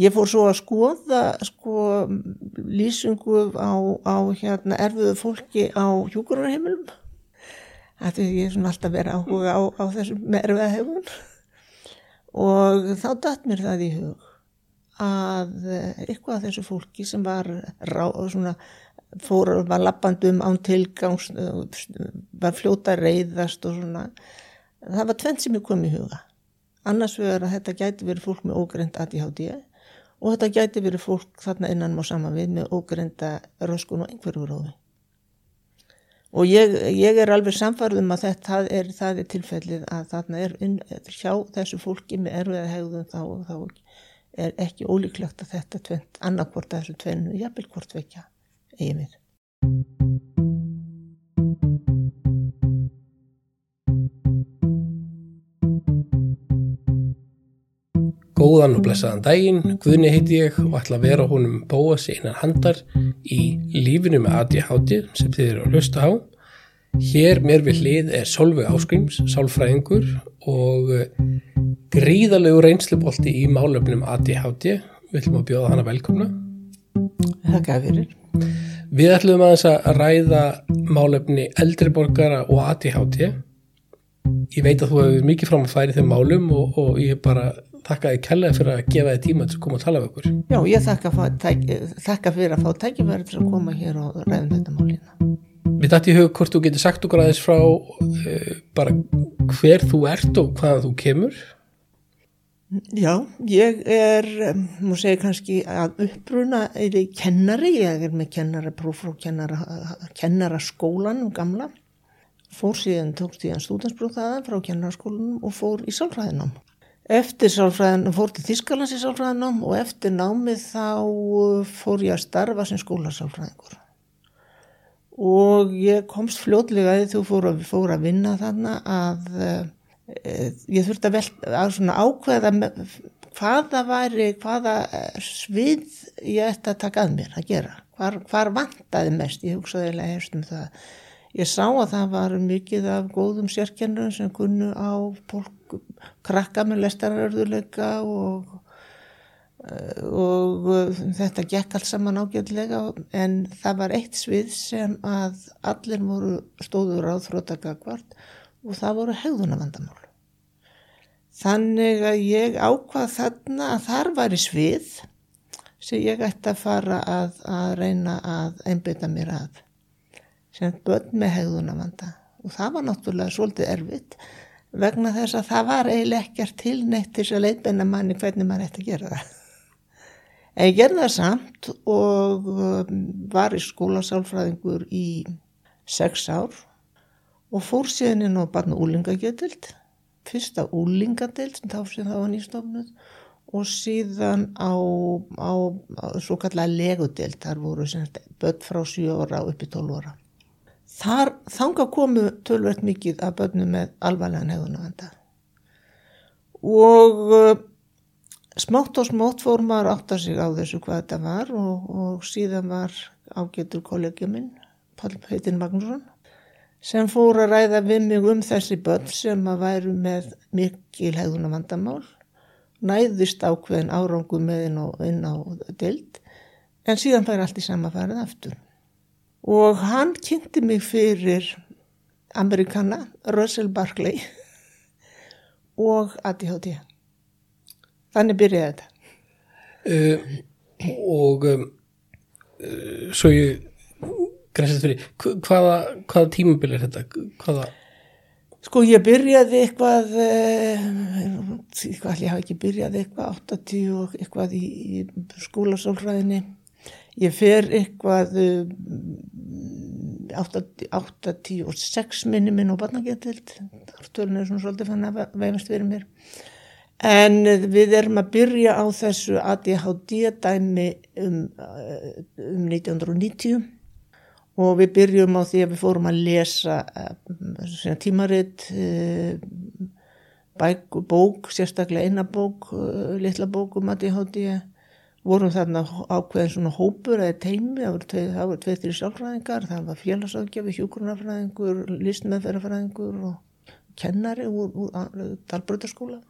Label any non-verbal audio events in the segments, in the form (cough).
ég fór svo að skoða sko lýsingu á, á hérna erfiðu fólki á hjúkurarheimilum þetta er ég svona alltaf verið áhuga á, á þessum erfiða hefun og þá dætt mér það í hug að eitthvað af þessu fólki sem var rá, svona, fór, var lappandum án tilgangs var fljóta reyðast og svona. Það var tvenn sem ég kom í huga. Annars vegar að þetta gæti verið fólk með ógreint ADHD og þetta gæti verið fólk þarna innan má saman við með ógreinda röskun og einhverju rófi og ég, ég er alveg samfarðum að þetta er, það er tilfellið að þarna er inn, hjá þessu fólki með erfiða hegðun þá, þá er ekki ólíklegt að þetta annarkvort að þessu tvennu jafnvel hvort vekja eigi mér. Góðan og blessaðan daginn, Guðni heiti ég og ætla að vera honum bóa sig innan handar í lífinu með ADHD sem þið eru að hlusta á. Hér mér við hlið er Solveig Áskrims, sálfræðingur og gríðalegu reynslubolti í málöfnum ADHD. Við ætlum að bjóða hana velkomna. Það gaf fyrir. Við ætlum að þess að ræða málöfni eldriborgara og ADHD. Ég veit að þú hefur mikið fram að færi þeim málum og, og ég bara þakka þið kærlega fyrir að gefa þið tíma til að koma að tala við okkur. Já, ég þakka, tæk, þakka fyrir að fá tækifæri til að koma hér og ræðum þetta málina. Við dætti í hug hvort þú getur sagt okkur aðeins frá uh, bara hver þú ert og hvaða þú kemur. Já, ég er, mú segja kannski að uppruna er ég kennari, ég er með kennarapróf frá kennara, kennaraskólanum gamla. Fór síðan, tók síðan stúdanspróf þaðan frá kennaraskólanum og fór í sálfræðinám. Eftir sálfræðin, fór til Þískalans í sálfræðinám og eftir námið þá fór ég að starfa sem skólasálfræðingur. Og ég komst fljótlega að þú fór að, fór að vinna þarna að e, ég þurfti að, vel, að ákveða hvaða væri, hvaða svið ég ætti að taka að mér að gera. Hvar, hvar vantaði mest, ég hugsaði eða hefst um það. Ég sá að það var mikið af góðum sérkennurum sem kunnu á fólk, krakka með lestararörðuleika og, og þetta gekk allt saman ágjörlega en það var eitt svið sem að allir voru stóður á þrótagagvart og það voru hegðunavandamál. Þannig að ég ákvað þarna að þar var í svið sem ég ætti að fara að, að reyna að einbytta mér að sem börn með hegðunavanda og það var náttúrulega svolítið erfitt vegna þess að það var eiginlega ekkert tilneitt til þess að leitbeina manni hvernig maður ætti að gera það. En ég gerði það samt og um, var í skólasálfræðingur í sex ár og fór síðan inn á barna úlingagetild, fyrsta úlingadild sem þá sem það var nýstofnud og síðan á, á, á svo kallega legudild, þar voru börn frá 7 ára upp í 12 ára. Þar þanga komu tölvert mikið af börnum með alvarlegan hegðunavanda og uh, smátt og smátt fór maður átt að sig á þessu hvað þetta var og, og síðan var ágætur kollegja minn, Pall Heitin Magnússon, sem fór að ræða við mig um þessi börn sem að væru með mikil hegðunavandamál, næðist ákveðin árangu með inn á, á dild en síðan fær allt í sama farið aftur og hann kynnti mig fyrir Amerikana, Russell Barkley (laughs) og ADHD. Þannig byrjaði þetta. Uh, og um, uh, svo ég græsast fyrir, hvaða, hvaða tímabil er þetta? Hvaða... Sko ég byrjaði eitthvað, eitthvað, ég hafi ekki byrjaði eitthvað, 80 og eitthvað í, í skólasólfræðinni Ég fer eitthvað 86 minni minn og barnagetild, þartölun er svona svolítið fann að veifast fyrir mér. En við erum að byrja á þessu ADHD dæmi um, um 1990 og við byrjum á því að við fórum að lesa uh, tímaritt, bæk, bók, sérstaklega eina bók, uh, litla bók um ADHD vorum þarna ákveðin svona hópur eða teimi, það voru tveið, tveið þrjir sjálfræðingar, það var félagsáðgjafi, hjúgrunarfræðingur, listmeðferðarfræðingur og kennari úr, úr talbröðarskóla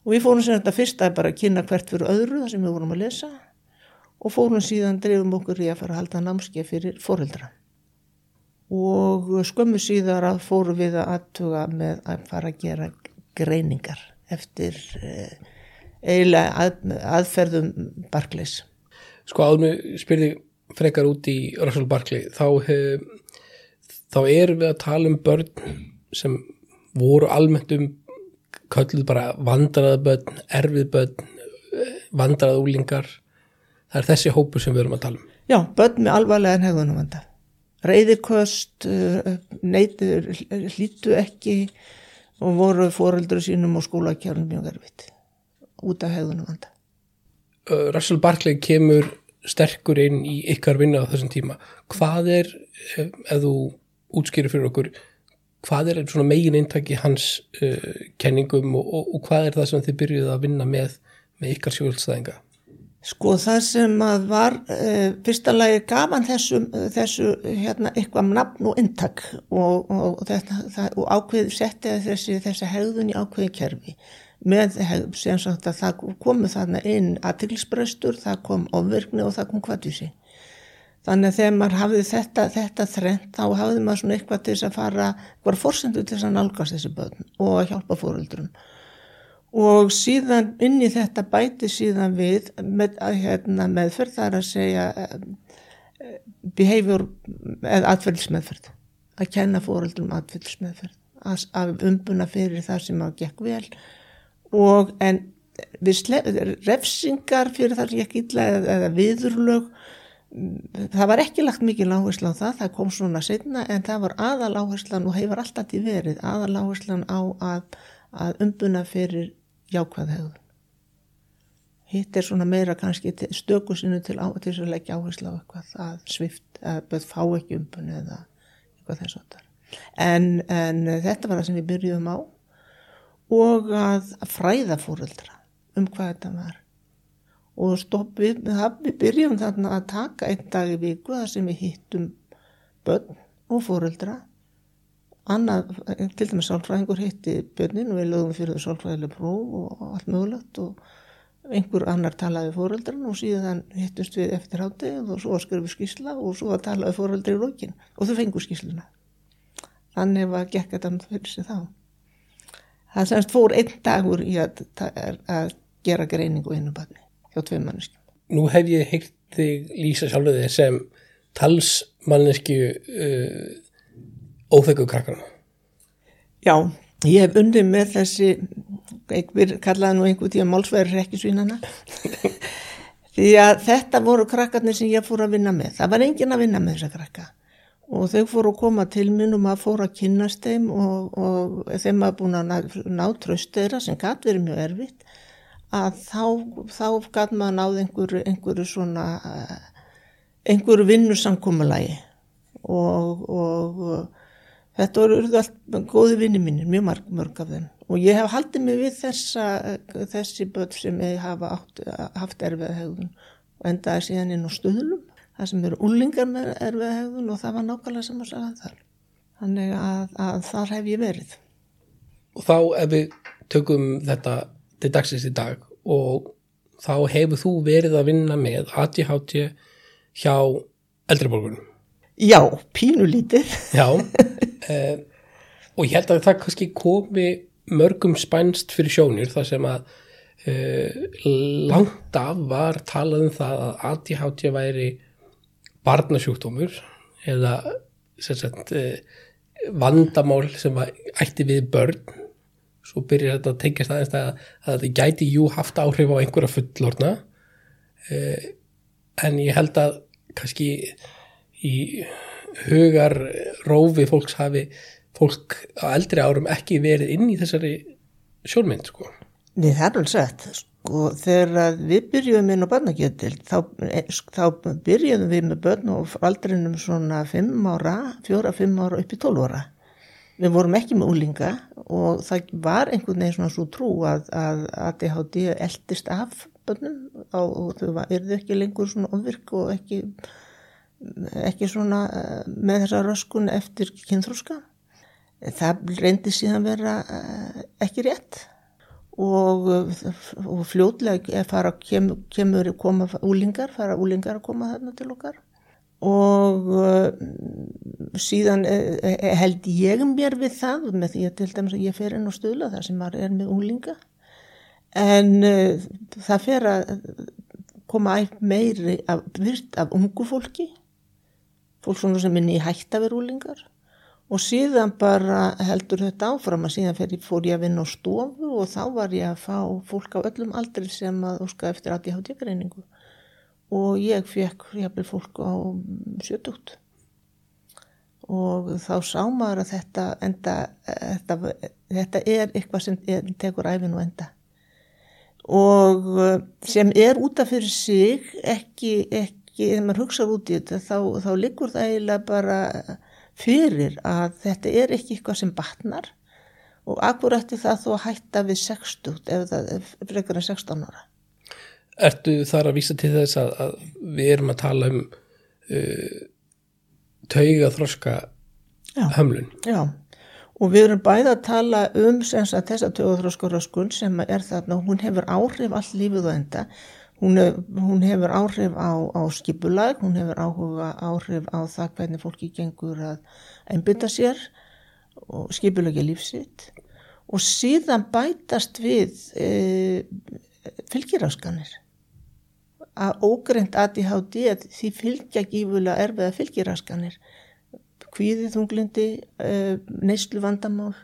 og við fórum sem þetta fyrst að bara kynna hvert fyrir öðru það sem við vorum að lesa og fórum síðan drefum okkur í að fara að halda námskeið fyrir foreldra. Og skömmu síðar að fórum við að aðtuga með að fara að gera greiningar eftir eh, eiginlega að, aðferðum Barclays. Sko áður spyrði frekar út í Russell Barkley þá, hef, þá erum við að tala um börn sem voru almennt um kölluð bara vandraða börn, erfið börn, vandraða úlingar. Það er þessi hópur sem við erum að tala um. Já, börn með alvarlegan hegðunum vanda. Reyðirkost, eh, neytur, hlítu ekki og voru fóreldur sínum og skólakjárnum mjög erfitt út af hegðunum vanda. Russell Barkley kemur sterkur inn í ykkar vinna á þessum tíma. Hvað er, ef þú útskýrir fyrir okkur, hvað er megin eintaki hans uh, kenningum og, og, og hvað er það sem þið byrjuð að vinna með, með ykkar sjálfstæðinga? Sko það sem að var uh, fyrsta lagi gafan þessu, þessu hérna eitthvað nafn og intak og, og ákveð setti þessi, þessi hegðun í ákveði kerfi með sem sagt að það komu þarna inn aðtilsbröstur, það kom ofverkni og það kom kvartísi. Þannig að þegar maður hafði þetta, þetta þrent þá hafði maður svona eitthvað til þess að fara, eitthvað fórsendu til þess að nálgast þessi börn og að hjálpa fóröldrum og síðan inn í þetta bæti síðan við með, hérna, meðferð þar að segja uh, behavior eða atverðismeðferð að kenna fóröldrum atverðismeðferð að, að umbuna fyrir það sem að gekk vel og en refsingar fyrir það sem gekk illa eða, eða viðurlög það var ekki lagt mikið láherslan á það, það kom svona setna en það var aðal áherslan og hefur alltaf til verið aðal áherslan á að, að umbuna fyrir jákvæð hegðun. Hitt er svona meira kannski stökusinu til, á, til að leggja áherslu á eitthvað að svift, að böð fá ekki umbunni eða eitthvað þess að. En, en þetta var það sem við byrjuðum á og að, fræða fóröldra um hvað þetta var. Og stopp, við, byrjum þarna að taka einn dag í viku þar sem við hittum börn og fóröldra annað, til dæmis sálfræðingur hitti börnin og við lögum fyrir það sálfræðileg próf og allt mögulegt og einhver annar talaði fóröldran og síðan hittust við eftir háttegið og svo skurfum við skísla og svo talaði fóröldri í lókin og þau fengur skísluna þannig var gekk þetta fyrir sig þá það semst fór einn dagur í að, að gera greiningu einu barni hjá tvei manneskjum Nú hef ég heilt þig lýsa sjálfur þig sem talsmannesku uh, óþekku krakkarna? Já, ég hef undið með þessi, einhver kallaði nú einhver tíma málsverðir ekki svínana, (laughs) því að þetta voru krakkarnir sem ég fór að vinna með. Það var engin að vinna með þessa krakka og þau fóru að koma til minn og maður fóru að kynast þeim og, og þeim að búin að ná, ná tröst þeirra sem gæti verið mjög erfitt. Að þá, þá gæti maður náð einhverju, einhverju svona, einhverju vinnusamkómalagi og, og Þetta voru allt góði vinni mínir, mjög marg, mörg af þeim. Og ég hef haldið mig við þessa, þessi börn sem ég hafa átt, haft erfiða hegðun og endaði síðan inn á stöðlum, það sem eru úlingar með erfiða hegðun og það var nákvæmlega sem að sagða þar. Þannig að, að þar hef ég verið. Og þá ef við tökum þetta til dagsins í dag og þá hefur þú verið að vinna með ADHD hjá eldriborgunum. Já, pínulítið. Já, uh, (laughs) og ég held að það kannski komi mörgum spænst fyrir sjónir þar sem að uh, langt af var talað um það að ADHD væri barnasjúkdómur eða sagt, uh, vandamál sem ætti við börn. Svo byrjar þetta að tengja staðist að, að þetta gæti jú haft áhrif á einhverja fullorna en ég held að kannski í hugar rófi fólks hafi fólk á eldri árum ekki verið inn í þessari sjálfmynd sko. Nei það er alveg sett sko þegar við byrjuðum inn á barnakjöldil þá, þá byrjuðum við með börn og aldrinum svona 5 ára, 4-5 ára upp í 12 ára. Við vorum ekki með úlinga og það var einhvern veginn svona svo trú að, ADHD eldist af börnum og þau erðu ekki lengur svona ofvirk og ekki ekki svona eh, með þessa röskun eftir kynþróska. Það reyndi síðan vera eh, ekki rétt og, og fljótlega fara, kem, kemur koma úlingar, fara úlingar að koma þarna til okkar. Og uh, síðan uh, held ég mér við það með því að til dæmis að ég fer inn á stöðla þar sem er með úlinga en uh, það fer að koma meiri af, virt af ungu fólki. Fólk svona sem er nýja hægt að vera úlingar og síðan bara heldur þetta áfram að síðan fór ég að vinna á stofu og þá var ég að fá fólk á öllum aldri sem að óska eftir ADHD-greiningu og ég fekk jafnvel fólk á sjötugt. Og þá sá maður að þetta, enda, þetta, þetta er eitthvað sem er, tekur æfin og enda. Og sem er útaf fyrir sig ekki, ekki ef maður hugsaður út í þetta þá, þá liggur það eiginlega bara fyrir að þetta er ekki eitthvað sem batnar og akkurætti það þó að hætta við 60 ef það er frekar en 16 ára. Ertu þar að vísa til þess að, að við erum að tala um uh, tauga þroska hömlun? Já, og við erum bæða að tala um þessa tauga þroska röskun sem er þarna, hún hefur áhrif all lífið og enda Hún, hún hefur áhrif á, á skipulag, hún hefur áhuga áhrif á það hvernig fólki gengur að einbynda sér og skipulagi lífsitt og síðan bætast við e, fylgjiráskanir. Að ógreint ADHD því fylgja gífulega erfiða fylgjiráskanir, kvíðið þunglindi, e, neyslu vandamál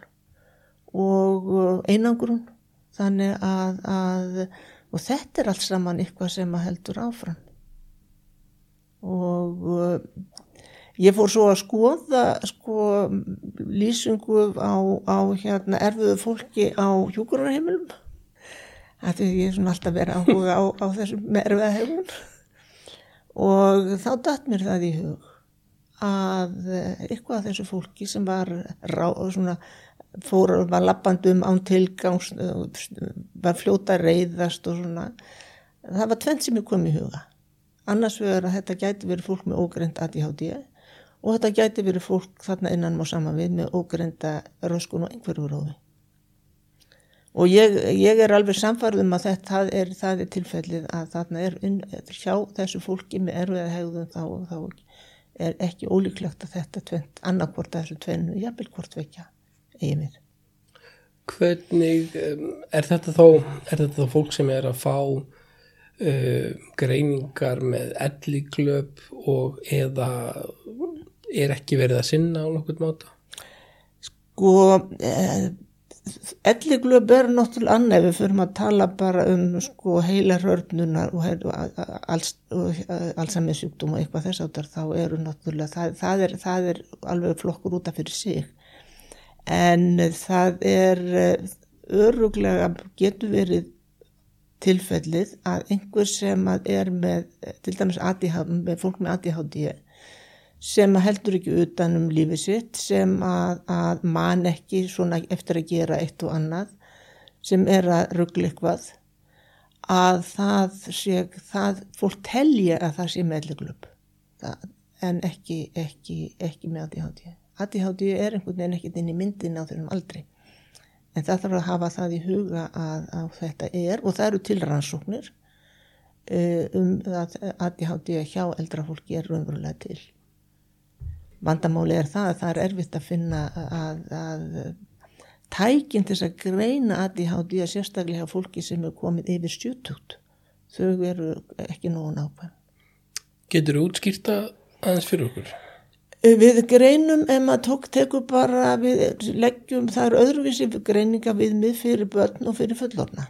og einangrun. Þannig að, að og þetta er allt saman eitthvað sem að heldur áfram. Og uh, ég fór svo að skoða sko lýsingu á, á hérna erfiðu fólki á hjúkurarheimilum það er ég svona alltaf verið áhuga á, á þessum erfiða heimilum og þá dætt mér það í hug að uh, eitthvað af þessu fólki sem var rá, svona fór var lappandum án tilgangs var fljóta reyðast og svona. Það var tvenn sem ég kom í huga. Annars vegar að þetta gæti verið fólk með ógreint ADHD og þetta gæti verið fólk þarna innan má saman við með ógreinda röskun og einhverju rófi og ég, ég er alveg samfarðum að þetta það er, það er tilfellið að þarna er inn, hjá þessu fólki með erfiða hegðun þá, þá er ekki ólíklegt að þetta tvent annarkvort að þessu tvennu jafnvel hvort vekja eigin mér. Hvernig er þetta þá, er þetta þá fólk sem er að fá uh, greiningar með elliklöp og eða er ekki verið að sinna á nokkur máta? Sko, eh, elliklöp er náttúrulega annað við fyrir að tala bara um sko heila rörnunar og, alls, og allsamið sjúkdóm og eitthvað þess áttar þá eru náttúrulega, það, það, er, það er alveg flokkur útaf fyrir sig en það er eh, öruglega getur verið tilfellið að einhver sem er með til dæmis ADHD, með fólk með ADHD sem heldur ekki utan um lífið sitt sem að, að man ekki svona eftir að gera eitt og annað sem er að ruggla eitthvað að það sé, það fólk telja að það sé meðleglöp en ekki, ekki, ekki með ADHD. ADHD er einhvern veginn ekkert inn í myndin á þessum aldri. En það þarf að hafa það í huga að, að þetta er og það eru til rannsóknir uh, um að ADHD hjá eldra fólki er raunverulega til. Vandamáli er það að það er erfitt að finna að, að tækinn til að greina ADHD að sérstaklega fólki sem er komið yfir stjútugt. Þau eru ekki nógu nákvæm. Getur þú útskýrta aðeins fyrir okkur? Við greinum ef maður tók teku bara við leggjum það er öðruvísi greininga við mið fyrir börn og fyrir fullorna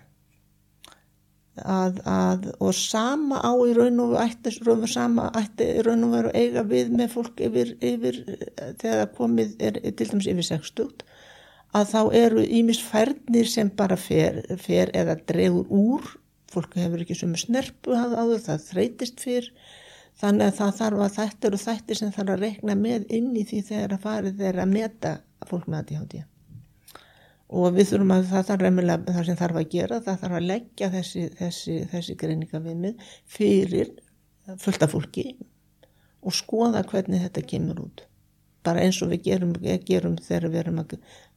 að, að, og sama á í raun og ætti, sama ætti í raun og veru eiga við með fólk yfir, yfir þegar komið er til dæmis yfir 60 að þá eru ímisfærnir sem bara fer, fer eða drefur úr fólk hefur ekki sem snerpu að áður það þreytist fyrr Þannig að það þarf að þetta eru þættir sem þarf að rekna með inn í því þegar að farið þeirra að meta fólk með ADHD. Og við þurfum að það þarf reynilega það sem þarf að gera, það þarf að leggja þessi, þessi, þessi greininga við mig fyrir fullta fólki og skoða hvernig þetta kemur út. Bara eins og við gerum, gerum þegar við erum að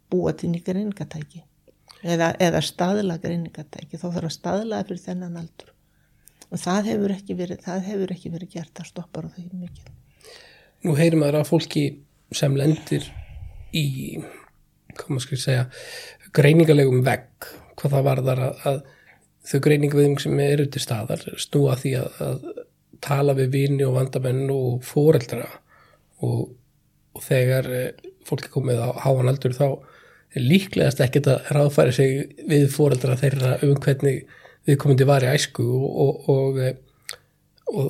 búa til nýja greiningatæki. eða, eða staðla greiningatæki þá þarf að staðla fyrir þennan aldur og það hefur ekki verið hefur ekki verið gert að stoppa á því mikið. Nú heyrim maður að fólki sem lendir í hvað maður skal segja greiningalegum vegg hvað það varðar að, að þau greiningavegum sem eru til staðar snúa því að, að tala við vini og vandamenn og fóreldra og, og þegar eh, fólki komið á háan aldur þá er líklegast ekkert að ráðfæri sig við fóreldra þeirra um hvernig viðkomandi var í æsku og, og, og,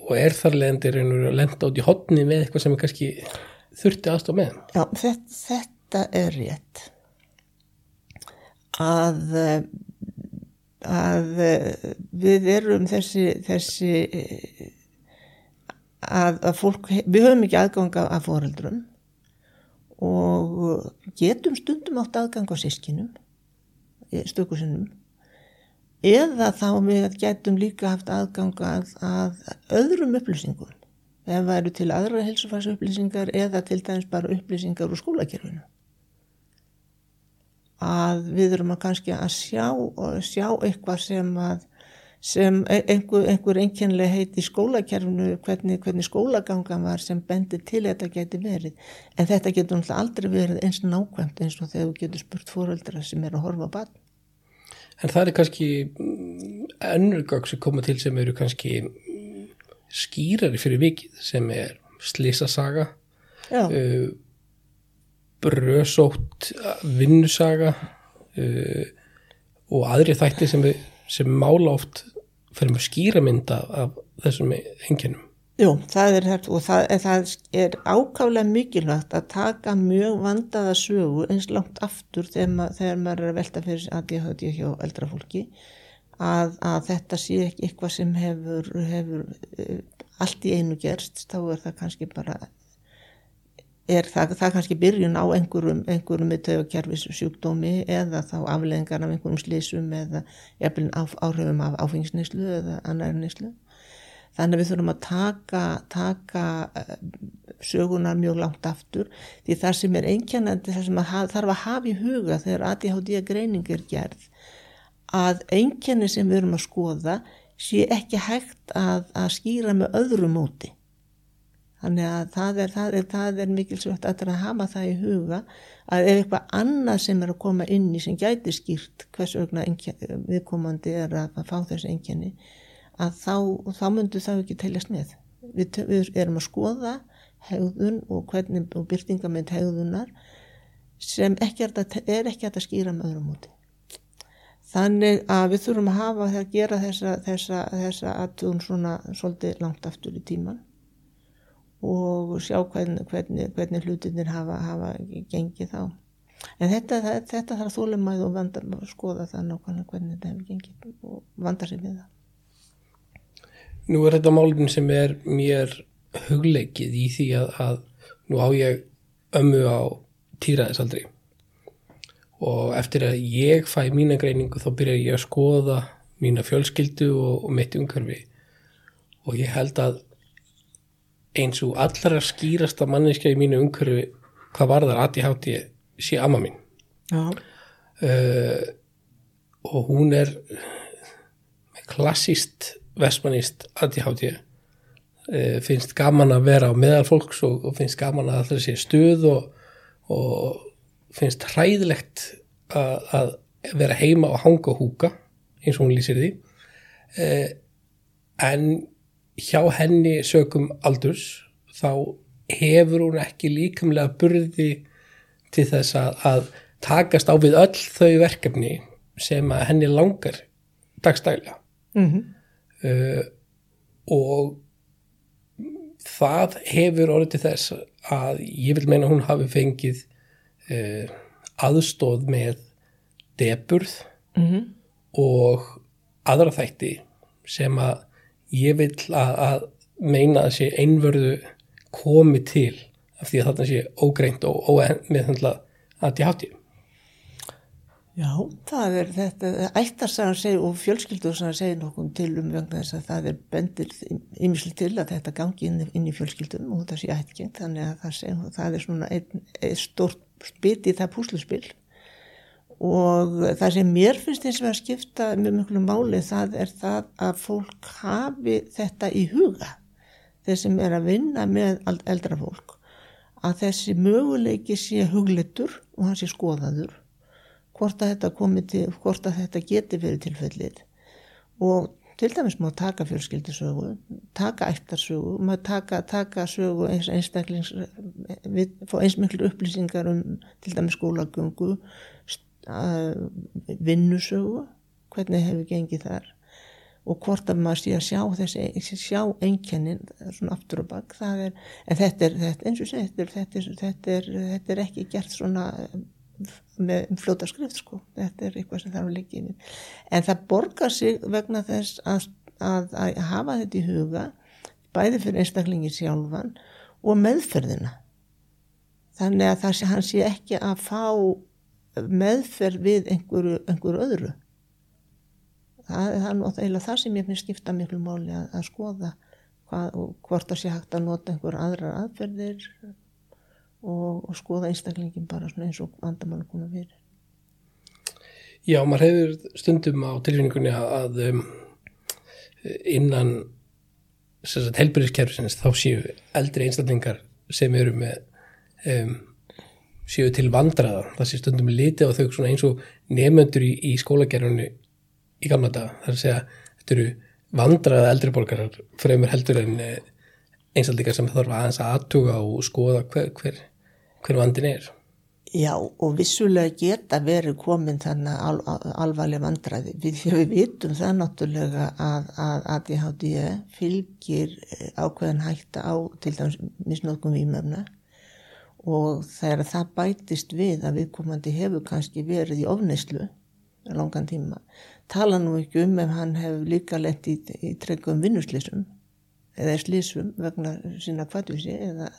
og er þar leðandi að lenda át í hodni með eitthvað sem er kannski þurfti aðstof með. Já, þetta, þetta er rétt að að við erum þessi, þessi að, að fólk, við höfum ekki aðganga af foreldrum og getum stundum átt aðgang á sískinum stökusinnum eða þá við getum líka haft aðgang að, að öðrum upplýsingum ef það eru til aðra helsufærsupplýsingar eða til dæmis bara upplýsingar úr skólakerfinu. Að við erum að kannski að sjá, sjá eitthvað sem að sem e, einhver, einhver einkennlega heiti skólakerfinu hvernig, hvernig skólaganga var sem bendir til þetta geti verið. En þetta getur náttúrulega aldrei verið eins nákvæmt eins og þegar þú getur spurt fóröldra sem er að horfa á bann En það er kannski önnur gagg sem koma til sem eru kannski skýrari fyrir vikið sem er slísasaga uh, brösótt vinnusaga uh, og aðri þætti sem, sem mála oft fyrir með skýramynda af þessum enginum. Jú, það er hægt og það, það er ákálega mikilvægt að taka mjög vandaða sögu eins langt aftur þegar, mað, þegar maður er að velta fyrir ADHD hjá eldra fólki að, að þetta sé ekki eitthvað sem hefur, hefur uh, allt í einu gerst, þá er það kannski bara er það, það kannski byrjun á einhverjum, einhverjum með tögakjærfis sjúkdómi eða þá afleðingar af einhverjum slísum eða áhrifum af áfengisneislu eða annari neislu. Þannig að við þurfum að taka, taka eh, sögunar mjög langt aftur. Því það sem er einkennandi, það sem að, þarf að hafa í huga þegar ADHD greining er gerð að einkenni sem við erum að skoða sé ekki hægt að, að skýra með öðru móti. Þannig að það er, það er, það er mikilsvægt að hafa það í huga að ef eitthvað annað sem er að koma inn í sem gæti skýrt hvers vegna viðkomandi er að, að fá þessu enginni að þá, þá myndu það ekki teljast með. Við, við erum að skoða hegðun og, hvernig, og byrtingamind hegðunar sem ekki er, er ekki að skýra með öðrum úti. Þannig að við þurfum að hafa að gera þessa, þessa, þessa aðtun svona svolítið langt aftur í tíman og sjá hvernig, hvernig, hvernig hlutinir hafa, hafa gengið þá. En þetta, þetta þarf þólumæð og vandar að skoða það nákvæmlega hvernig þetta hefur gengið og vandar sér við það. Nú er þetta málun sem er mér hugleikið í því að, að nú á ég ömmu á týraðisaldri og eftir að ég fæ mína greiningu þá byrjar ég að skoða mína fjölskyldu og, og mitt umhverfi. Og ég held að eins og allra skýrasta manniska í mínu umhverfi hvað var þar aðti hátti sé amma mín. Uh, og hún er klassíst vestmannist aðti hátti uh, finnst gaman að vera á meðal fólks og, og finnst gaman að það sé stuð og, og finnst hræðilegt að, að vera heima og hanga og húka eins og hún lýsir því uh, en hjá henni sökum aldurs þá hefur hún ekki líkamlega burði til þess að, að takast á við öll þau verkefni sem að henni langar dagstælega mm -hmm. Uh, og það hefur orðið til þess að ég vil meina hún hafi fengið uh, aðstóð með deburð mm -hmm. og aðra þætti sem að ég vil að, að meina að sé einverðu komi til af því að þarna sé ógreint og ómeðhandla að ég hátti Já, það er þetta ættarsagan segir og fjölskyldur segir nokkuð til um vegna þess að það er bendir ymmislega til að þetta gangi inn, inn í fjölskyldum og það sé ættgengt þannig að það, segir, það er svona einn ein stórt bit í það púsluspil. Og það sem mér finnst eins og að skipta mjög mjög mjög máli það er það að fólk hafi þetta í huga þeir sem er að vinna með eldra fólk að þessi möguleiki sé hugletur og hann sé skoðaður hvort að þetta komi til, hvort að þetta geti verið tilfellið. Og til dæmis má taka fjölskyldisögu taka ættarsögu, má taka, taka sögu eins einstaklings við fá eins miklu upplýsingar um til dæmis skólagöngu vinnusögu hvernig hefur gengið þar. Og hvort að maður sé að sjá þessi sjá einkennin svona aftur og bakk en þetta er, þetta, eins og þetta, þetta, þetta, þetta er ekki gert svona með fljóta skrift sko. Þetta er eitthvað sem þarf að leggja inn en það borgar sig vegna þess að, að, að hafa þetta í huga bæði fyrir einstaklingi sjálfan og meðferðina. Þannig að það sé hann sé ekki að fá meðferð við einhverju, einhverju öðru. Það, það er náttúrulega það sem ég finnst skipta miklu máli að, að skoða hvað, hvort það sé hægt að nota einhverju aðrar aðferðir og, og skoða einstaklingin bara eins og vandamála konar fyrir Já, maður hefur stundum á tilfinningunni að um, innan helbriðskerfisins þá séu eldri einstaklingar sem eru með um, séu til vandraða það sé stundum litið á þau eins og nefnendur í, í skólagerðunni í gamla daga, það er að segja þetta eru vandraða eldriborgarar fremur heldur en eh, einstaklingar sem þarf aðeins að aðtuga og skoða hver, hver, hver vandin er. Já og vissulega geta verið komin þannig al, al, alvarlega vandraði við, við vitum það náttúrulega að, að ADHD fylgir eh, ákveðin hætta á til dæmis misnóðgum výmöfna og þegar það bætist við að viðkomandi hefur kannski verið í ofneyslu langan tíma tala nú ekki um ef hann hefur líka lett í, í tryggum vinnuslísum eða slísum vegna sína kvartvísi eða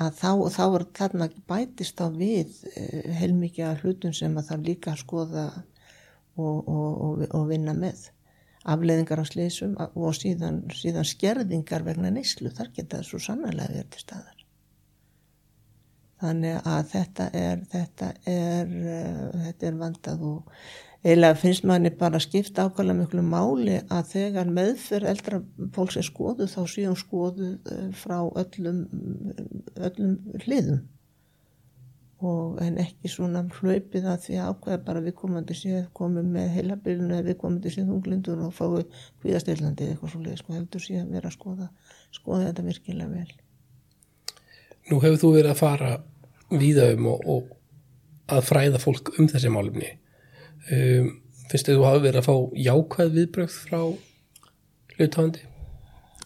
að þá, þá er þarna bætist á við eh, heilmikið af hlutum sem að það líka skoða og, og, og, vinna með. Afleiðingar á slísum og síðan, síðan skerðingar vegna neyslu þar geta það svo sannlega verið til staðar. Þannig að þetta er þetta er, uh, þetta er vandað og eiginlega finnst manni bara skipta ákvæmlega miklu máli að þegar meðferð eldra fólks er skoðu þá síðan skoðu uh, frá öllum öllum hliðum. Og en ekki svona hlaupið að því ákveða bara við komandi séð komum með heilabilinu eða við komandi séð hunglindur og fái hvíðastillandi eitthvað svo leið sko heldur síðan vera að skoða skoða þetta virkilega vel. Nú hefur þú verið að fara víðaum og, og að fræða fólk um þessi málumni um, finnst þið þú hafi verið að fá jákvæð viðbröð frá hlutafandi?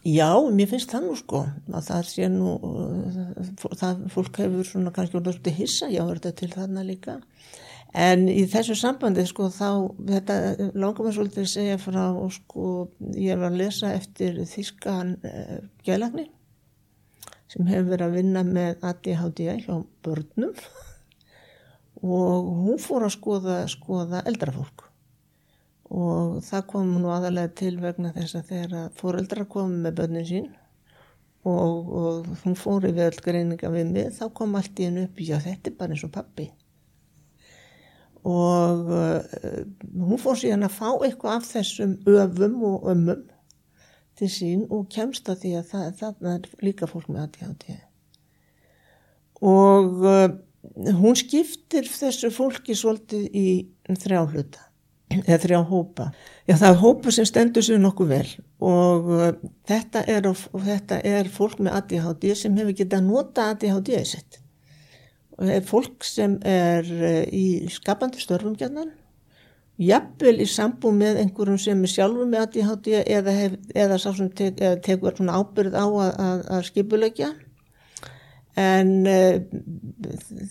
Já, mér finnst það nú sko að það sé nú það fólk hefur svona kannski orðið svolítið hissa, já, er þetta til þarna líka en í þessu sambandi sko þá, þetta langar mér svolítið að segja frá sko, ég var að lesa eftir þískan uh, gælagni sem hefur verið að vinna með ADHD hjá börnum og hún fór að skoða, skoða eldrafólk og það kom nú aðalega til vegna þess að þegar fóreldra komi með börnin sín og, og hún fór í veðalgreininga við mig þá kom allt í hennu upp já þetta er bara eins og pappi og uh, hún fór síðan að fá eitthvað af þessum öfum og ömmum til sín og kemst að því að það, það er líka fólk með ADHD og uh, hún skiptir þessu fólki svolítið í þrjá hluta eða þrjá hópa. Já það er hópa sem stendur sér nokkuð vel og uh, þetta, er, og þetta er fólk með ADHD sem hefur getað að nota ADHD-ið sitt. Fólk sem er uh, í skapandi störfum gætnan jafnvel í sambú með einhverjum sem er sjálfur með ADHD eða, hef, eða sá sem eða tekur ábyrð á að, að skipulegja en uh,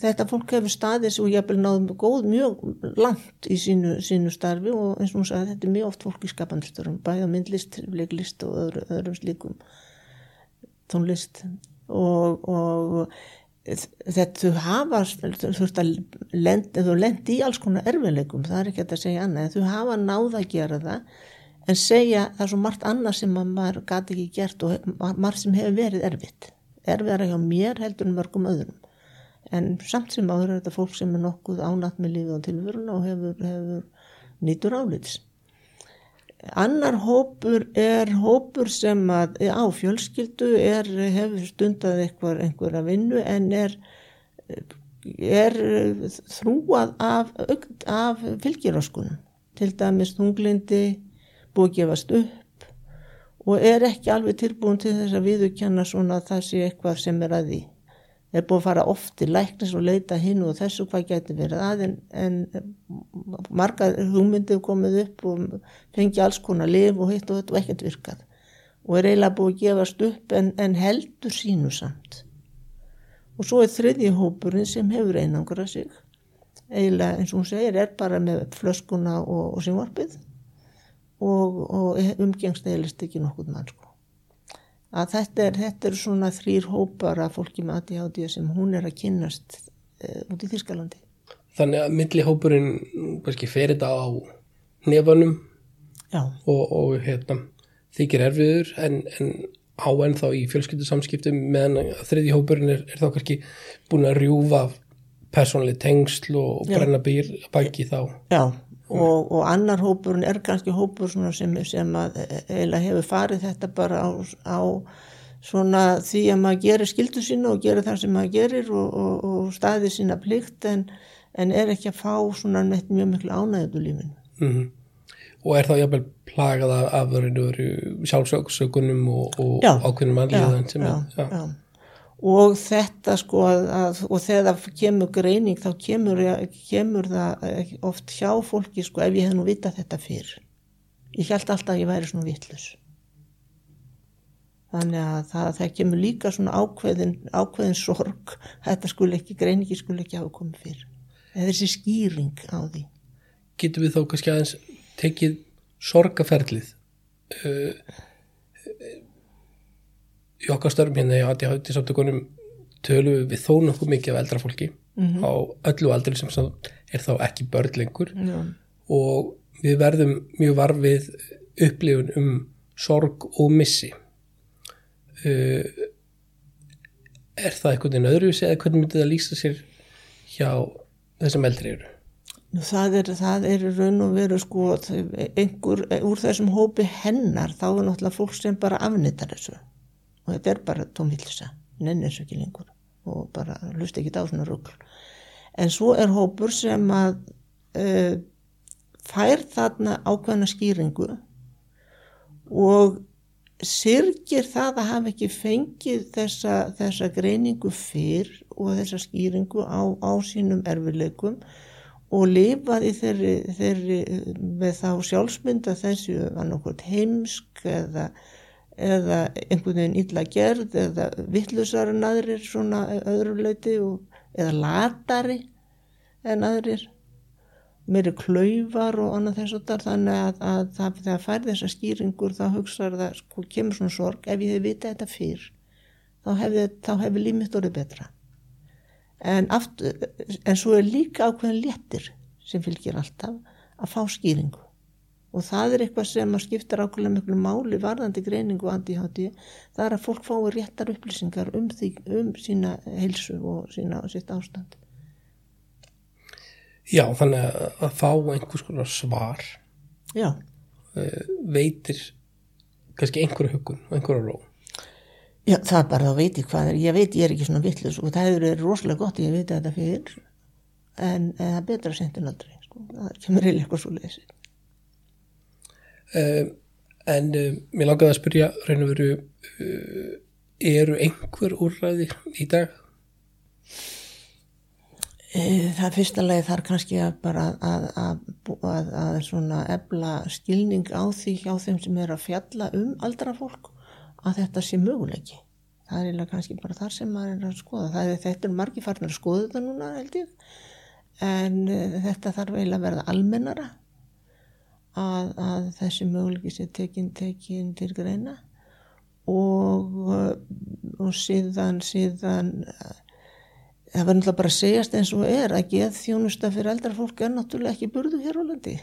þetta fólk hefur staðis og jafnvel náðum góð mjög langt í sínu, sínu starfi og eins og hún sagði þetta er mjög oft fólk í skapandistörum bæða myndlist, leiklist og öðru, öðrum slíkum tónlist. Og, og þetta hafa þú lendi í alls konar erfileikum, það er ekki að segja annað, þú hafa náða að gera það en segja það er svo margt annað sem maður gæti ekki gert og margt sem hefur verið erfitt erfiðara hjá mér heldur en mörgum öðrum. En samt sem áður er þetta fólk sem er nokkuð ánætt með lífið og tilvörun og hefur, hefur nýtur álits. Annar hópur er hópur sem að á fjölskyldu er, hefur stundað einhver, einhverja vinnu en er er þrúað af, af fylgjiráskunum til dæmis þunglindi búið gefast upp og er ekki alveg tilbúin til þess að viðurkenna svona að það sé eitthvað sem er að því. Er búið að fara oft til læknis og leita hinn og þessu hvað getur verið að en, en marga hugmyndið komið upp og fengi alls konar liv og hitt og þetta og ekkert virkað. Og er eiginlega búið að gefast upp en, en heldur sínu samt. Og svo er þriðji hópurinn sem hefur einangra sig. Eiginlega eins og hún segir er bara með flöskuna og, og sínvarpið og, og umgengst eilist ekki nokkuð mann sko að þetta er, þetta er svona þrýr hópar af fólki með ADHD sem hún er að kynast uh, út í Þýrskalandi. Þannig að millihópurinn fer þetta á nefanum og, og hérna, þykir erfiður en, en á ennþá í fjölskyldusamskiptum meðan þriði hópurinn er, er þá kannski búin að rjúfa personlega tengsl og brenna býr baki þá. Já, og, og annar hópurinn er kannski hópur sem, sem að eiginlega hefur farið þetta bara á, á svona því að maður gerir skildu sína og gerir það sem maður gerir og, og, og staði sína plikt en, en er ekki að fá svona mjög miklu ánægðu lífinu. Mm -hmm. Og er þá jáfnvel plagað af sjálfsökunum og ákveðnum anliðan sem er? Já, já og þetta sko að, og þegar það kemur greining þá kemur, kemur það oft hjá fólki sko ef ég hef nú vitað þetta fyrr. Ég held alltaf að ég væri svona vittlus þannig að það, það kemur líka svona ákveðin, ákveðin sorg. Þetta skul ekki, greiningi skul ekki hafa komið fyrr. Eða þessi skýring á því. Getur við þó kannski aðeins tekið sorgaferlið uh, í okkar störfum hérna í ADHD samtökunum tölum við þó nokkuð mikið af eldra fólki mm -hmm. á öllu aldri sem er þá ekki börn lengur Já. og við verðum mjög varfið upplifun um sorg og missi uh, er það einhvern veginn öðruvísi eða hvernig myndi það lýsa sér hjá þessum eldri eru? Það er, það er raun og veru sko einhver úr þessum hópi hennar þá er náttúrulega fólk sem bara afnittar þessu og þetta er bara tómhildisa nennir svo ekki lengur og bara hlust ekki á svona rugl. En svo er hópur sem að uh, fær þarna ákveðna skýringu og sirgir það að hafa ekki fengið þessa, þessa greiningu fyrr og þessa skýringu á, á sínum erfileikum og lifaði þeirri, þeirri með þá sjálfsmynda þessu annarkot heimsk eða eða einhvern veginn illa gerð eða vittlusar en aðrir svona öðru leiti og, eða latari en aðrir. Meiri klauvar og annað þess að þannig að, að það, þegar fær þessa skýringur þá hugsaður það sko kemur svona sorg. Ef ég hef vitað þetta fyrr þá hefði, hefði límitt orðið betra. En, aftur, en svo er líka ákveðin léttir sem fylgir alltaf að fá skýringu og það er eitthvað sem að skipta rákulega miklu máli varðandi greiningu og antíhátti það er að fólk fái réttar upplýsingar um, því, um sína heilsu og sína og sitt ástand. Já, þannig að fá einhvers konar svar Já. eh, veitir kannski einhverju hugun og einhverju ró. Já, það er bara að veiti hvað er. Ég veit ég er ekki svona vittlust og það hefur verið rosalega gott ég veit þetta fyrir en það er betra sent en aldrei sko. það kemur heil eitthvað svo lesið um, en um, mér langaði að spyrja raun og veru uh, eru einhver úrræði í dag? Eh, það er fyrsta lagi þar kannski að bara að, að, að, að svona ebla skilning á því hjá þeim sem er að fjalla um aldra fólk að þetta sé möguleiki. Það er kannski bara þar sem maður er að skoða. Það er þetta er margi farnar að skoða þetta núna held ég en uh, þetta þarf eiginlega að verða almennara að, að þessi möguleiki sé tekin tekin til greina og, og síðan síðan það verður náttúrulega bara að segjast eins og er að geð þjónusta fyrir eldra fólk er náttúrulega ekki burðu hér á landi.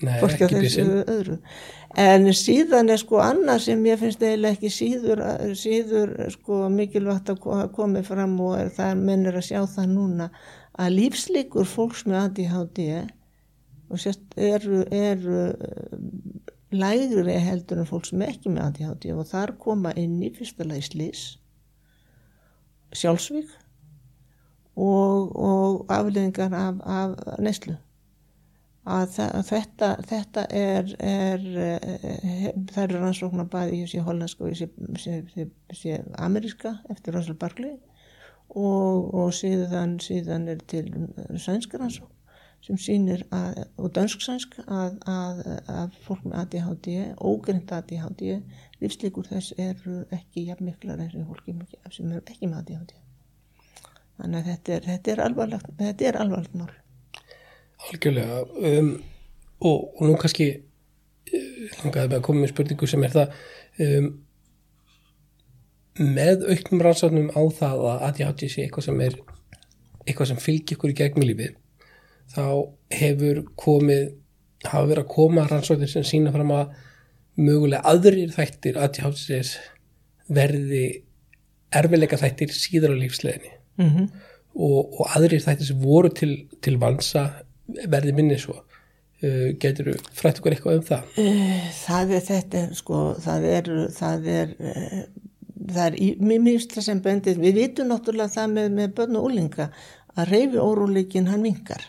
Nei, á ekki öðru. En síðan er sko annað sem ég finnst eiginlega ekki síður, síður sko mikilvægt að ko- komi fram og er, það er mennir að sjá það núna að lífslíkur fólks með ADHD og sérst eru, um, lægri heldur en fólk sem er ekki með ADHD og þar koma inn í fyrsta lagi slís sjálfsvík og, og afleðingar af, af neyslu. Að að þetta, þetta er, er eh, það eru rannsóknar bæði sé hollandska og sé ameríska eftir Russell Barkley og, og síðan, síðan er til sænska rannsókn sem sýnir að, og dönsk-sænsk að, að, að fólk með ADHD, ógrind ADHD, lífslíkur þess eru ekki jafn miklar eins og fólki sem er ekki með ADHD. Þannig að þetta er, þetta er alvarlegt, þetta er alvarlegt mál. Algjörlega um, og, og nú kannski uh, langaði með að koma með spurningu sem er það um, með auknum rannsóknum á það að ADHD sé eitthvað sem er eitthvað sem fylgir ykkur í gegnum lífið þá hefur komið hafa verið að koma rannsóknir sem sína fram að mögulega aðrir þættir ADHD verði erfileika þættir síðar á lífsleginni Mm -hmm. og, og aðrir þættir sem voru til, til vansa verði minni svo uh, getur þú frætt okkur eitthvað um það Það er þetta, sko, það er, það er, eh, það er, í- mér minnst það sem bendið, við vitum náttúrulega það með, með börn og úlinga að reyfi órúleikin hann mingar.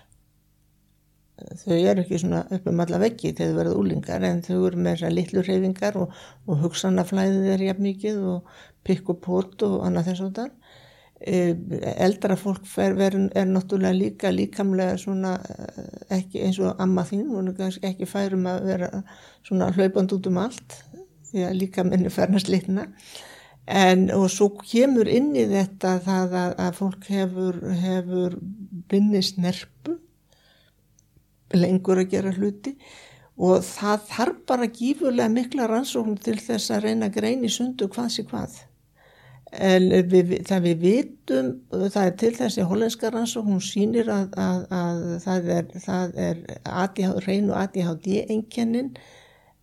Þau eru ekki svona upp um alla veggi þegar þau verða úlingar en þau eru með þessar litlu reyfingar og, og hugsanaflæðið er jafn mikið og pikk og pót og annað þess að það. Eldra fólk fer, ver, er náttúrulega líka líkamlega svona eh, ekki eins og amma þín, hún er kannski ekki færum að vera svona hlaupand út um allt því að líka minni færnast litna en og svo kemur inn í þetta það að, að fólk hefur, hefur binni snerpu lengur að gera hluti. Og það þarf bara gífurlega mikla rannsókn til þess að reyna að greina í sundu hvað sé hvað. Við, það við vitum það er til þessi hollenska rannsókn hún sýnir að, að, að það er, það er ADH, reynu ADHD einkennin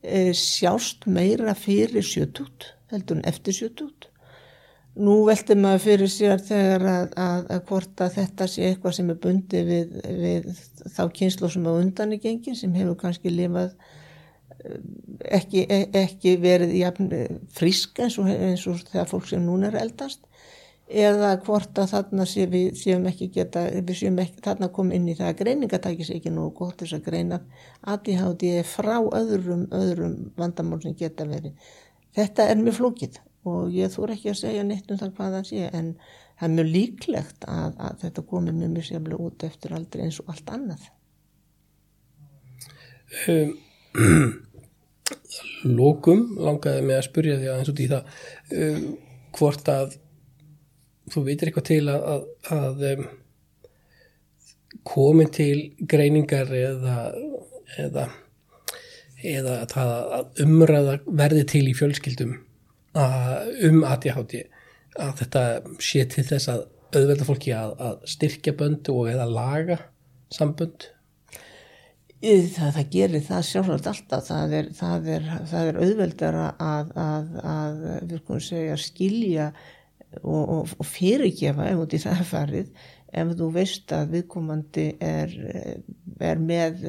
e, sjást meira fyrir sjötút heldur en eftir sjötút nú velti maður fyrir sér þegar að, að, að hvort að þetta sé eitthvað sem er bundi við, við þá kynslu sem á undan er gengin sem hefur kannski lifað ekki, e- ekki verið jafn frísk eins og, eins og þegar fólk sem núna er eldast eða hvort að þarna sé við séum ekki geta, við séum ekki þarna kom inn í það að greiningatækis ekki nú gott þess að greina ADHD frá öðrum, öðrum vandamál sem geta verið. Þetta er mjög flókið og ég þúr ekki að segja neitt um það hvað það sé en það er mjög líklegt að, að þetta komi mjög mjög sérlega út eftir aldrei eins og allt annað. (clears throat) um, Lókum langaði mig að spurja því aðeins út í það um, hvort að þú veitir eitthvað til að, að, að um, komin til greiningar eða eða, eða að, að umræða verði til í fjölskyldum að, um ADHD að þetta sé til þess að auðvelda fólki að, að styrkja bönd og eða laga sambönd? Það, það gerir það sjálfsagt alltaf, það er, það er, það er auðveldara að, að, að komum segja skilja og, og, og fyrirgefa ef út í það farið. Ef þú veist að viðkomandi er, er með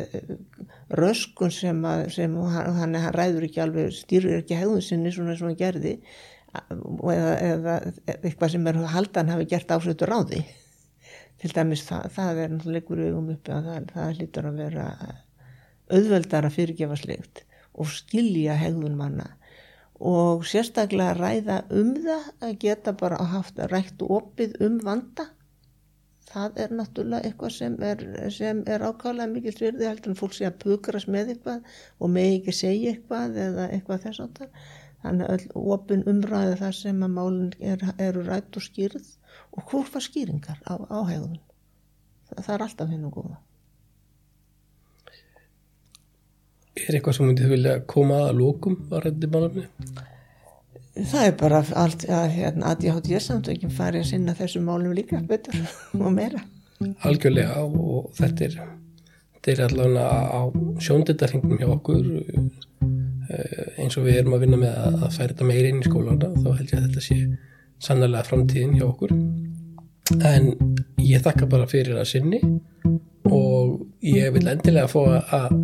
röskun sem, að, sem hann, hann ræður ekki alveg, stýrir ekki hegðun sinni svona og hann gerði og eða, eða eitthvað sem er haldan hafi gert ásötu ráði. Til dæmis það, það er náttúrulega leikur í augum uppi að það, það hlýtur að vera auðveldar að fyrirgefa slikt og skilja hegðun manna. Og sérstaklega ræða um það að geta bara haft rætt opið um vanda það er náttúrulega eitthvað sem er, er ákálega mikil svirði heldur en fólk sé að pukrast með eitthvað og með ekki segja eitthvað eða eitthvað þess áttar þannig að opin umræði þar sem að málun er, eru rætt og skýrð og hvort var skýringar á áhegðun það, það er alltaf hinn og góða. Er eitthvað sem myndið vilja koma að lókum að reddi málefni? Það er bara allt að hérna, ADHD samtökin fari að sinna þessu málum líka betur (laughs) og meira. Algjörlega og þetta er, þetta er allavega á sjóndöldarhingnum hjá okkur eh, eins og við erum að vinna með að færa þetta meira inn í skólana þá held ég að þetta sé sannlega framtíðin hjá okkur. En ég þakka bara fyrir að sinni og ég vil endilega fá að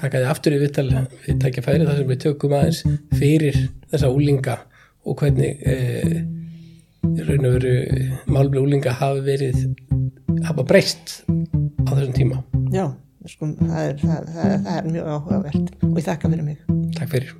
taka því aftur í vittal við takja færi þar sem við tökum aðeins fyrir þessa úlinga og hvernig eh, raun og veru málumlega úlinga hafi verið hafa breyst á þessum tíma Já, sko, það, er, það, það, það er mjög áhugavert og ég þakka fyrir mig. Takk fyrir